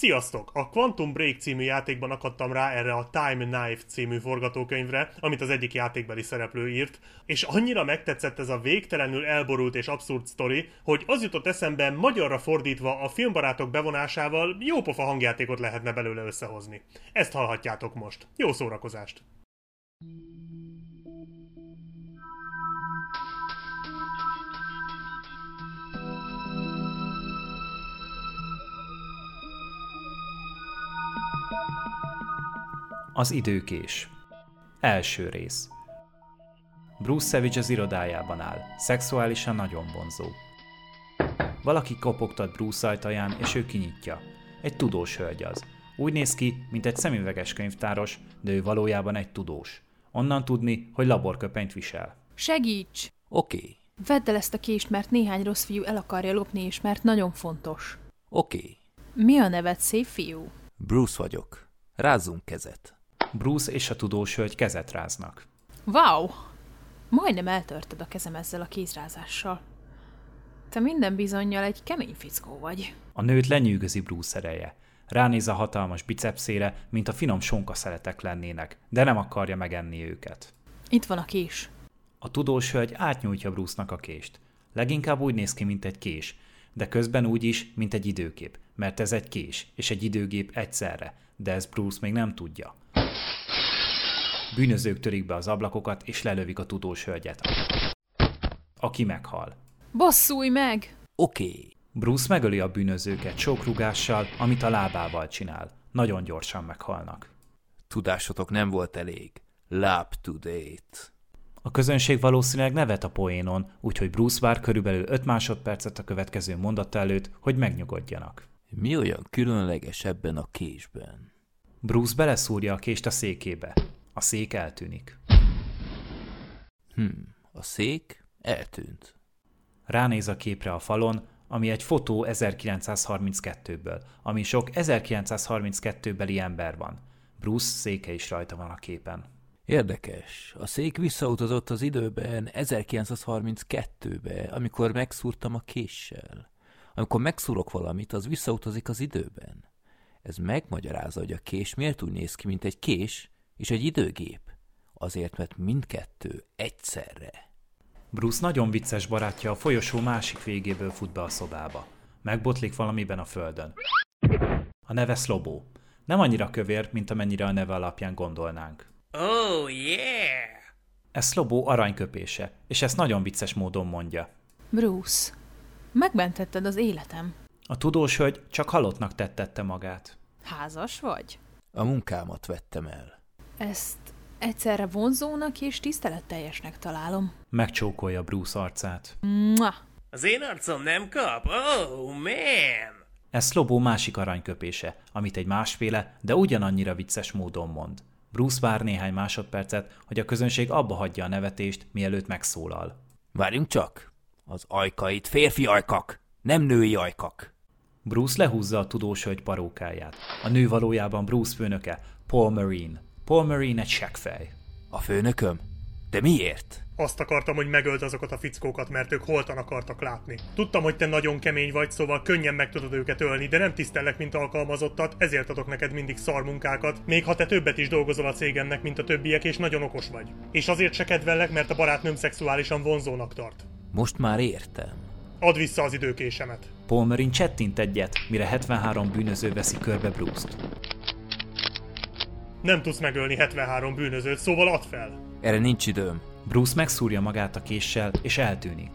Sziasztok! A Quantum Break című játékban akadtam rá erre a Time Knife című forgatókönyvre, amit az egyik játékbeli szereplő írt, és annyira megtetszett ez a végtelenül elborult és abszurd sztori, hogy az jutott eszembe magyarra fordítva a filmbarátok bevonásával jópofa hangjátékot lehetne belőle összehozni. Ezt hallhatjátok most. Jó szórakozást! Az időkés. Első rész. Bruce Savage az irodájában áll, szexuálisan nagyon vonzó. Valaki kopogtat Bruce ajtaján, és ő kinyitja. Egy tudós hölgy az. Úgy néz ki, mint egy szemüveges könyvtáros, de ő valójában egy tudós. Onnan tudni, hogy laborköpenyt visel. Segíts! Oké, okay. Vedd el ezt a kést, mert néhány rossz fiú el akarja lopni, és mert nagyon fontos. oké. Okay. Mi a neved, szép fiú? Bruce vagyok. Rázzunk kezet. Bruce és a tudós hölgy kezet ráznak. Wow! Majdnem eltörted a kezem ezzel a kézrázással. Te minden bizonyal egy kemény fickó vagy. A nőt lenyűgözi Bruce ereje. Ránéz a hatalmas bicepszére, mint a finom sonkaszeletek lennének, de nem akarja megenni őket. Itt van a kés. A tudós hölgy átnyújtja Bruce-nak a kést. Leginkább úgy néz ki, mint egy kés, de közben úgy is, mint egy időgép, mert ez egy kés és egy időgép egyszerre, de ez Bruce még nem tudja. Bűnözők törik be az ablakokat, és lelövik a tudós hölgyet. Aki meghal. Bosszulj meg! Oké. Okay. Bruce megöli a bűnözőket sok rugással, amit a lábával csinál. Nagyon gyorsan meghalnak. Tudásotok nem volt elég. Lap to date. A közönség valószínűleg nevet a poénon, úgyhogy Bruce vár körülbelül 5 másodpercet a következő mondata előtt, hogy megnyugodjanak. Mi olyan különleges ebben a késben? Bruce beleszúrja a kést a székébe. A szék eltűnik. Hm, a szék eltűnt. Ránéz a képre a falon, ami egy fotó 1932-ből, ami sok 1932-beli ember van. Bruce széke is rajta van a képen. Érdekes. A szék visszautazott az időben 1932-be, amikor megszúrtam a késsel. Amikor megszúrok valamit, az visszautazik az időben. Ez megmagyarázza, hogy a kés miért úgy néz ki, mint egy kés és egy időgép. Azért, mert mindkettő egyszerre. Bruce nagyon vicces barátja a folyosó másik végéből fut be a szobába. Megbotlik valamiben a földön. A neve Slobó. Nem annyira kövér, mint amennyire a neve alapján gondolnánk. Oh, yeah! Ez Slobó aranyköpése, és ezt nagyon vicces módon mondja. Bruce, megmentetted az életem. A tudós hölgy csak halottnak tettette magát. Házas vagy? A munkámat vettem el. Ezt egyszerre vonzónak és tiszteletteljesnek találom. Megcsókolja Bruce arcát. Mua! Az én arcom nem kap? Oh, man! Ez Slobó másik aranyköpése, amit egy másféle, de ugyanannyira vicces módon mond. Bruce vár néhány másodpercet, hogy a közönség abba hagyja a nevetést, mielőtt megszólal. Várjunk csak! Az ajkait férfi ajkak, nem női ajkak. Bruce lehúzza a tudós hölgy parókáját. A nő valójában Bruce főnöke, Paul Marine. Paul Marine egy seggfej. A főnököm? De miért? Azt akartam, hogy megöld azokat a fickókat, mert ők holtan akartak látni. Tudtam, hogy te nagyon kemény vagy, szóval könnyen meg tudod őket ölni, de nem tisztellek, mint alkalmazottat, ezért adok neked mindig szarmunkákat, még ha te többet is dolgozol a cégemnek, mint a többiek, és nagyon okos vagy. És azért se kedvellek, mert a barátnőm szexuálisan vonzónak tart. Most már értem. Add vissza az időkésemet. Paul Marine csettint egyet, mire 73 bűnöző veszi körbe Bruce-t. Nem tudsz megölni 73 bűnözőt, szóval add fel. Erre nincs időm. Bruce megszúrja magát a késsel, és eltűnik.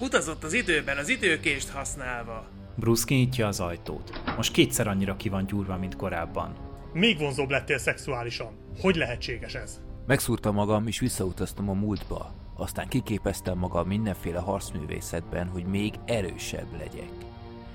Utazott az időben az időkést használva. Bruce kinyitja az ajtót. Most kétszer annyira ki van gyúrva, mint korábban. Még vonzóbb lettél szexuálisan. Hogy lehetséges ez? Megszúrtam magam, és visszautaztam a múltba. Aztán kiképeztem magam mindenféle harcművészetben, hogy még erősebb legyek.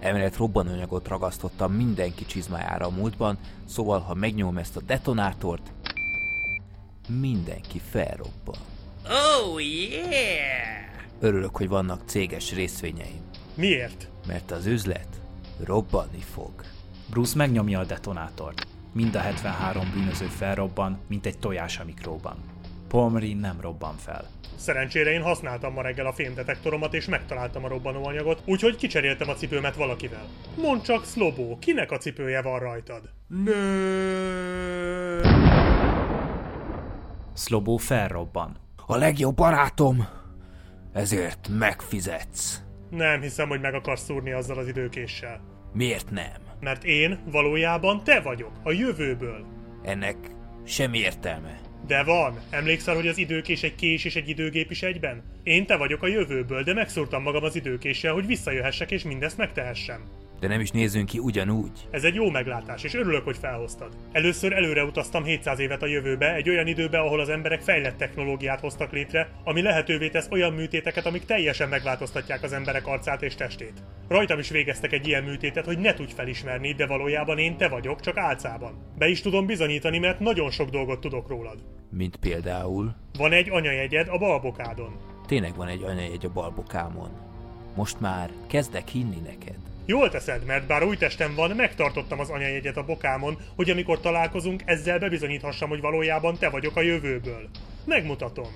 Emellett robbanóanyagot ragasztottam mindenki csizmájára a múltban, szóval ha megnyom ezt a detonátort, mindenki felrobban. Oh, yeah! Örülök, hogy vannak céges részvényeim, Miért? mert az üzlet robbanni fog. Bruce megnyomja a detonátort. Mind a 73 bűnöző felrobban, mint egy tojás a mikróban. Marine nem robban fel. Szerencsére én használtam ma reggel a fémdetektoromat és megtaláltam a robbanóanyagot, úgyhogy kicseréltem a cipőmet valakivel. Mondd csak, Slobó, kinek a cipője van rajtad? Nő. Slobó felrobban. A legjobb barátom! Ezért megfizetsz. Nem hiszem, hogy meg akarsz szúrni azzal az időkéssel. Miért nem? Mert én valójában te vagyok, a jövőből. Ennek semmi értelme. De van. Emlékszel, hogy az időkés egy kés és egy időgép is egyben? Én te vagyok a jövőből, de megszúrtam magam az időkéssel, hogy visszajöhessek és mindezt megtehessem. De nem is nézünk ki ugyanúgy. Ez egy jó meglátás, és örülök, hogy felhoztad. Először előre utaztam 700 évet a jövőbe, egy olyan időbe, ahol az emberek fejlett technológiát hoztak létre, ami lehetővé tesz olyan műtéteket, amik teljesen megváltoztatják az emberek arcát és testét. Rajtam is végeztek egy ilyen műtétet, hogy ne tudj felismerni, de valójában én te vagyok, csak álcában. Be is tudom bizonyítani, mert nagyon sok dolgot tudok rólad. Mint például... Van egy anyajegyed a balbokádon. Tényleg van egy anyajegy a balbokámon. Most már kezdek hinni neked. Jól teszed, mert bár új testem van, megtartottam az anyajegyet a bokámon, hogy amikor találkozunk, ezzel bebizonyíthassam, hogy valójában te vagyok a jövőből. Megmutatom.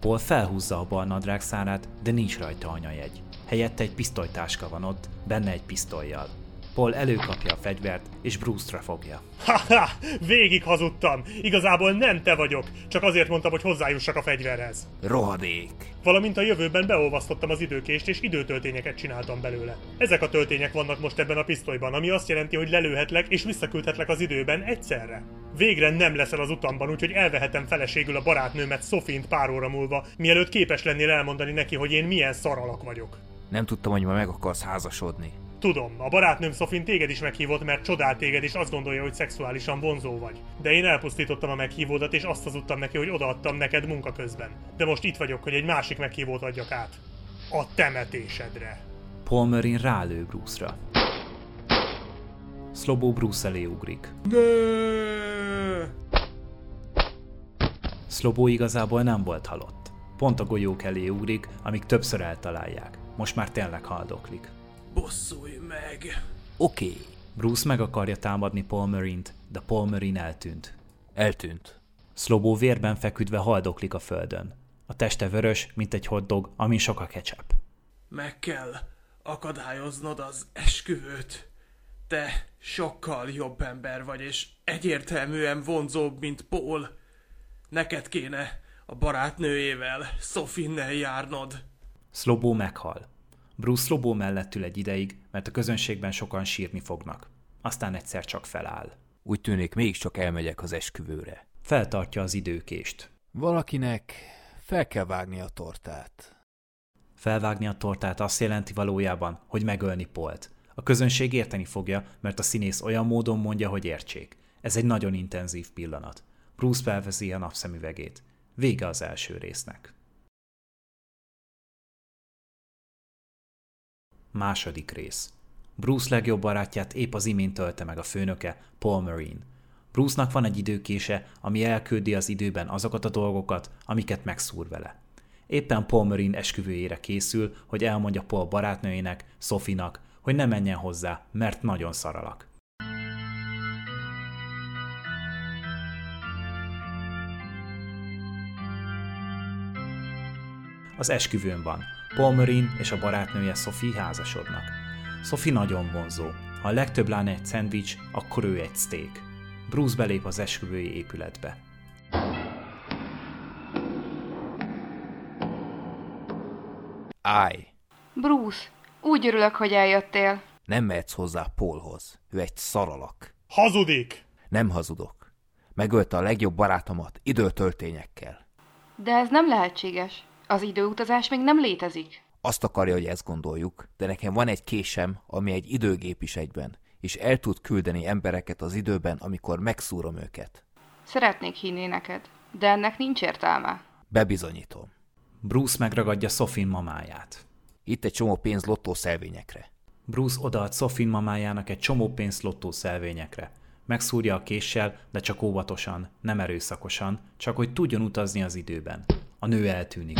Paul felhúzza a bal nadrág szárát, de nincs rajta anyajegy. Helyette egy pisztolytáska van ott, benne egy pisztolyjal. Paul előkapja a fegyvert, és Bruce-ra fogja. Haha, végig hazudtam. Igazából nem te vagyok, csak azért mondtam, hogy hozzájussak a fegyverhez. Rohadék! Valamint a jövőben beolvasztottam az időkést, és időtöltényeket csináltam belőle. Ezek a töltények vannak most ebben a pisztolyban, ami azt jelenti, hogy lelőhetlek és visszaküldhetlek az időben egyszerre. Végre nem leszel az utamban, úgyhogy elvehetem feleségül a barátnőmet Sofint pár óra múlva, mielőtt képes lennél elmondani neki, hogy én milyen szaralak vagyok. Nem tudtam, hogy ma meg akarsz házasodni. Tudom, a barátnőm Sofin téged is meghívott, mert csodál téged, és azt gondolja, hogy szexuálisan vonzó vagy. De én elpusztítottam a meghívódat, és azt hazudtam neki, hogy odaadtam neked munka közben. De most itt vagyok, hogy egy másik meghívót adjak át. A temetésedre. Paul Marine rálő Bruce-ra. Slobó Bruce elé ugrik. Slobó igazából nem volt halott. Pont a golyók elé ugrik, amíg többször eltalálják. Most már tényleg haldoklik. Bosszulj meg. Oké, okay. Bruce meg akarja támadni Paul Marine-t, de Paul Marine eltűnt. eltűnt. Slobó vérben feküdve haldoklik a földön. A teste vörös, mint egy hotdog, amin sok a ketchup. Meg kell akadályoznod az esküvőt. Te sokkal jobb ember vagy, és egyértelműen vonzóbb, mint Paul. Neked kéne a barátnőjével, Sofinnel járnod. Slobó meghal. Bruce Slobó mellett ül egy ideig, mert a közönségben sokan sírni fognak. Aztán egyszer csak feláll. Úgy tűnik, mégiscsak elmegyek az esküvőre. Feltartja az időkést. Valakinek fel kell vágni a tortát. Felvágni a tortát azt jelenti valójában, hogy megölni Polt. A közönség érteni fogja, mert a színész olyan módon mondja, hogy értsék. Ez egy nagyon intenzív pillanat. Bruce felveszi a napszemüvegét. Vége az első résznek. Második rész. Bruce legjobb barátját épp az imént tölte meg a főnöke, Paul Marine. Bruce-nak van egy időkése, ami elküldi az időben azokat a dolgokat, amiket megszúr vele. Éppen Paul Marine esküvőjére készül, hogy elmondja Paul barátnőjének, Sofinak, hogy ne menjen hozzá, mert nagyon szaralak. Az esküvőn van. Paul Marine és a barátnője Sophie házasodnak. Sophie nagyon vonzó. Ha a legtöbb lány egy szendvics, akkor ő egy steak. Bruce belép az esküvői épületbe. Állj! Bruce, úgy örülök, hogy eljöttél. Nem mehetsz hozzá Paulhoz. Ő egy szaralak. Hazudik! Nem hazudok. Megölte a legjobb barátomat időtöltényekkel. De ez nem lehetséges. Az időutazás még nem létezik. Azt akarja, hogy ezt gondoljuk, de nekem van egy késem, ami egy időgép is egyben, és el tud küldeni embereket az időben, amikor megszúrom őket. Szeretnék hinni neked, de ennek nincs értelme. Bebizonyítom. Bruce megragadja Sofin mamáját. Itt egy csomó pénz lottószelvényekre. Bruce odaad Sofin mamájának egy csomó pénzt lottó szelvényekre. Megszúrja a késsel, de csak óvatosan, nem erőszakosan, csak hogy tudjon utazni az időben. A nő eltűnik.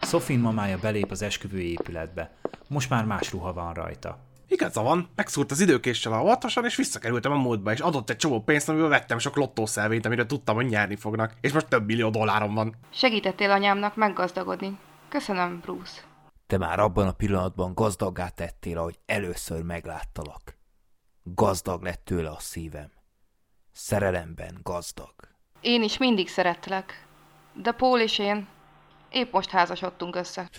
Sofin mamája belép az esküvői épületbe. Most már más ruha van rajta. Igaza van, megszúrt az időkéssel a óvatosan, és visszakerültem a múltba, és adott egy csomó pénzt, amiből vettem sok lottószelvényt, amire tudtam, hogy nyerni fognak, és most több millió dollárom van. Segítettél anyámnak meggazdagodni. Köszönöm, Bruce. Te már abban a pillanatban gazdaggá tettél, ahogy először megláttalak. Gazdag lett tőle a szívem. Szerelemben gazdag. Én is mindig szerettelek. De Paul és én épp most házasodtunk össze.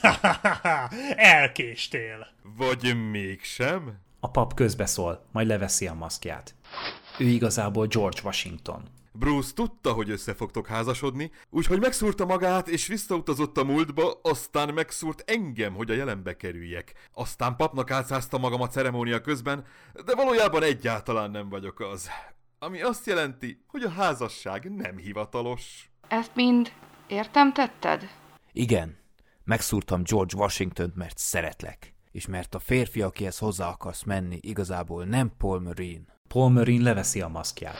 Elkéstél. Vagy mégsem? A pap közbeszól, majd leveszi a maszkját. Ő igazából George Washington. Bruce tudta, hogy össze fogtok házasodni, úgyhogy megszúrta magát, és visszautazott a múltba, aztán megszúrt engem, hogy a jelenbe kerüljek. Aztán papnak átszázta magam a ceremónia közben, de valójában egyáltalán nem vagyok az. Ami azt jelenti, hogy a házasság nem hivatalos. Ezt mind értem tetted? Igen, megszúrtam George Washington, mert szeretlek. És mert a férfi, akihez hozzá akarsz menni, igazából nem Paul Marine. Paul Marine leveszi a maszkját.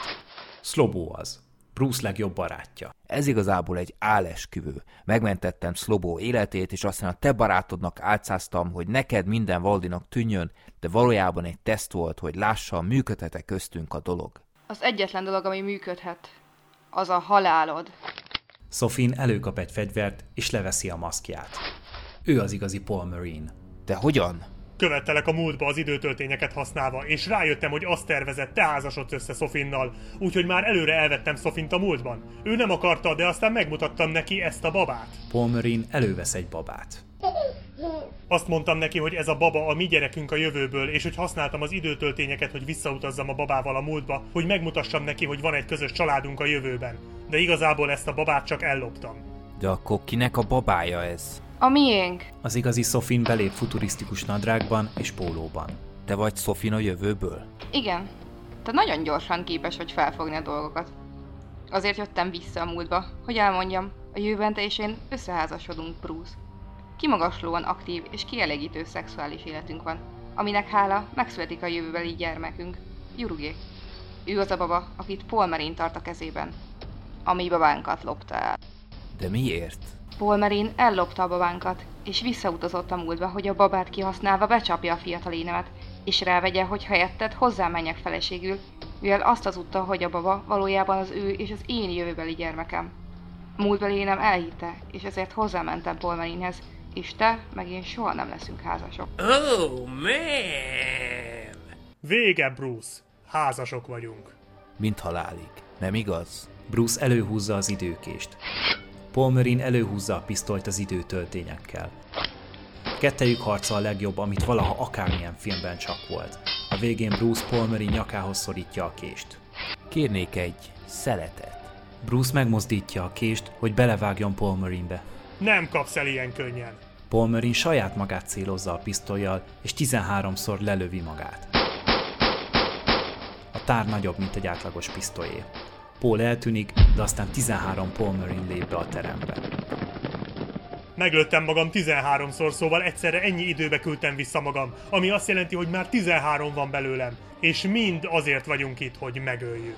Slobó az. Bruce legjobb barátja. Ez igazából egy álesküvő. Megmentettem Slobó életét, és aztán a te barátodnak álcáztam, hogy neked minden valdinak tűnjön, de valójában egy teszt volt, hogy lássa, működhet köztünk a dolog. Az egyetlen dolog, ami működhet, az a halálod. Sofin előkap egy fegyvert, és leveszi a maszkját. Ő az igazi Paul Marine. De hogyan? Követtelek a múltba az időtöltényeket használva, és rájöttem, hogy azt tervezett, te házasodsz össze Sofinnal, úgyhogy már előre elvettem Sofint a múltban. Ő nem akarta, de aztán megmutattam neki ezt a babát. Paul Marine elővesz egy babát. Azt mondtam neki, hogy ez a baba a mi gyerekünk a jövőből, és hogy használtam az időtöltényeket, hogy visszautazzam a babával a múltba, hogy megmutassam neki, hogy van egy közös családunk a jövőben. De igazából ezt a babát csak elloptam. De akkor kinek a babája ez? A miénk. Az igazi Sofin belép futurisztikus nadrágban és pólóban. Te vagy Sofin a jövőből? Igen. Te nagyon gyorsan képes vagy felfogni a dolgokat. Azért jöttem vissza a múltba, hogy elmondjam, a jövőben te és én összeházasodunk, Bruce. Kimagaslóan aktív és kielégítő szexuális életünk van, aminek hála megszületik a jövőbeli gyermekünk, Jurugé. Ő az a baba, akit Paul Marine tart a kezében. A mi babánkat lopta el. De miért? Paul Marine ellopta a babánkat, és visszautazott a múltba, hogy a babát kihasználva becsapja a fiatal énemet, és rávegye, hogy helyetted hozzám menjek feleségül, mivel azt az utta, hogy a baba valójában az ő és az én jövőbeli gyermekem. A múltbeli énem elhitte, és ezért hozzámentem Paul Marinehez, és te meg én soha nem leszünk házasok. Oh, man! Vége, Bruce. Házasok vagyunk. Mint halálig. Nem igaz? Bruce előhúzza az időkést. Paul Marine előhúzza a pisztolyt az időtöltényekkel. Kettejük harca a legjobb, amit valaha akármilyen filmben csak volt. A végén Bruce Paul Marine nyakához szorítja a kést. Kérnék egy szeletet. Bruce megmozdítja a kést, hogy belevágjon Paul Marine-be. Nem kapsz el ilyen könnyen. Paul Marine saját magát célozza a pisztolyjal, és 13-szor lelövi magát. A tár nagyobb, mint egy átlagos pisztolyé. Paul eltűnik, de aztán 13 Paul Marine lép be a terembe. Meglőttem magam 13-szor, szóval egyszerre ennyi időbe küldtem vissza magam, ami azt jelenti, hogy már 13 van belőlem, és mind azért vagyunk itt, hogy megöljünk.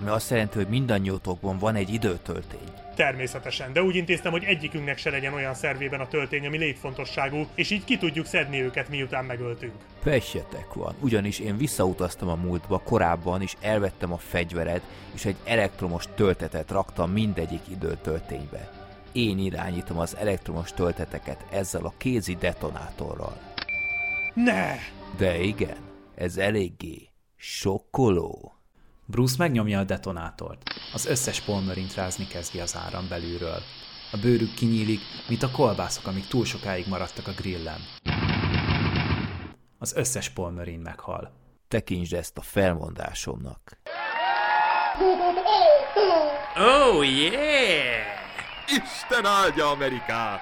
Ami azt jelenti, hogy mindannyiótokban van egy időtöltény. Természetesen, de úgy intéztem, hogy egyikünknek se legyen olyan szervében a töltény, ami létfontosságú, és így ki tudjuk szedni őket, miután megöltünk. Pessetek van, ugyanis én visszautaztam a múltba korábban, és elvettem a fegyvered, és egy elektromos töltetet raktam mindegyik időtölténybe. Én irányítom az elektromos tölteteket ezzel a kézi detonátorral. Ne! De igen, ez eléggé sokkoló. Bruce megnyomja a detonátort. Az összes polmörint rázni kezdi az áram belülről. A bőrük kinyílik, mint a kolbászok, amik túl sokáig maradtak a grillen. Az összes polmörin meghal. Tekintsd ezt a felmondásomnak. Oh, yeah! Isten áldja Amerikát!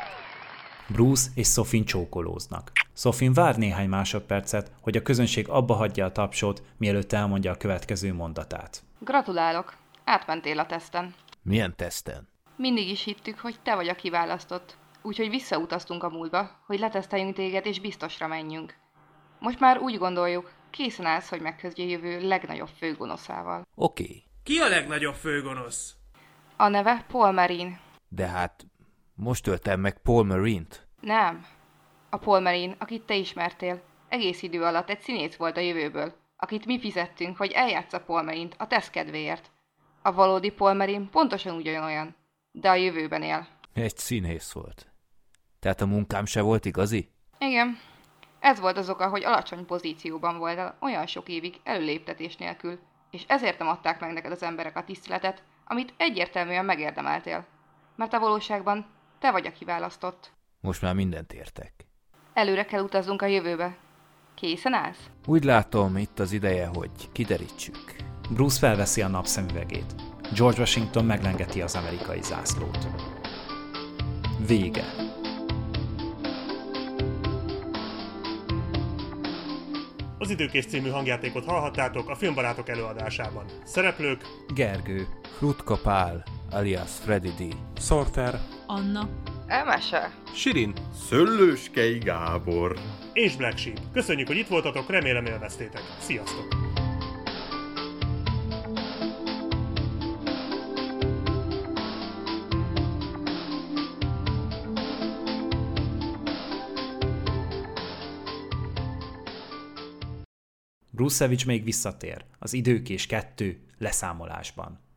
Bruce és Sofin csókolóznak. Sofin vár néhány másodpercet, hogy a közönség abba hagyja a tapsot, mielőtt elmondja a következő mondatát. Gratulálok, átmentél a teszten. Milyen teszten? Mindig is hittük, hogy te vagy a kiválasztott, úgyhogy visszautaztunk a múltba, hogy leteszteljünk téged és biztosra menjünk. Most már úgy gondoljuk, készen állsz, hogy megközdj a jövő legnagyobb főgonoszával. Oké, okay. Ki a legnagyobb főgonosz? A neve Paul Marine. de hát most öltem meg Paul Marine-t. Nem. A Paul Marine, akit te ismertél. egész idő alatt egy színész volt a jövőből, akit mi fizettünk, hogy eljátsza Polmerint a tesz kedvéért. A valódi Polmerin pontosan ugyanolyan, de a jövőben él. Egy színész volt. Tehát a munkám se volt igazi? Igen. Ez volt az oka, hogy alacsony pozícióban voltál olyan sok évig előléptetés nélkül, és ezért nem adták meg neked az emberek a tiszteletet, amit egyértelműen megérdemeltél. Mert a valóságban te vagy a kiválasztott. Most már mindent értek. Előre kell utaznunk a jövőbe. Készen állsz? Úgy látom, itt az ideje, hogy kiderítsük. Bruce felveszi a napszemüvegét. George Washington meglengeti az amerikai zászlót. Vége. Az Időkész című hangjátékot hallhattátok a filmbarátok előadásában. Szereplők Gergő. Rutka Pál, alias Freddy D. Sorter. Anna. Elmese. Sirin. Szöllőskei Gábor. és Black Sheep. Köszönjük, hogy itt voltatok, remélem élveztétek. Sziasztok! Savage még visszatér az időkés kettő leszámolásban.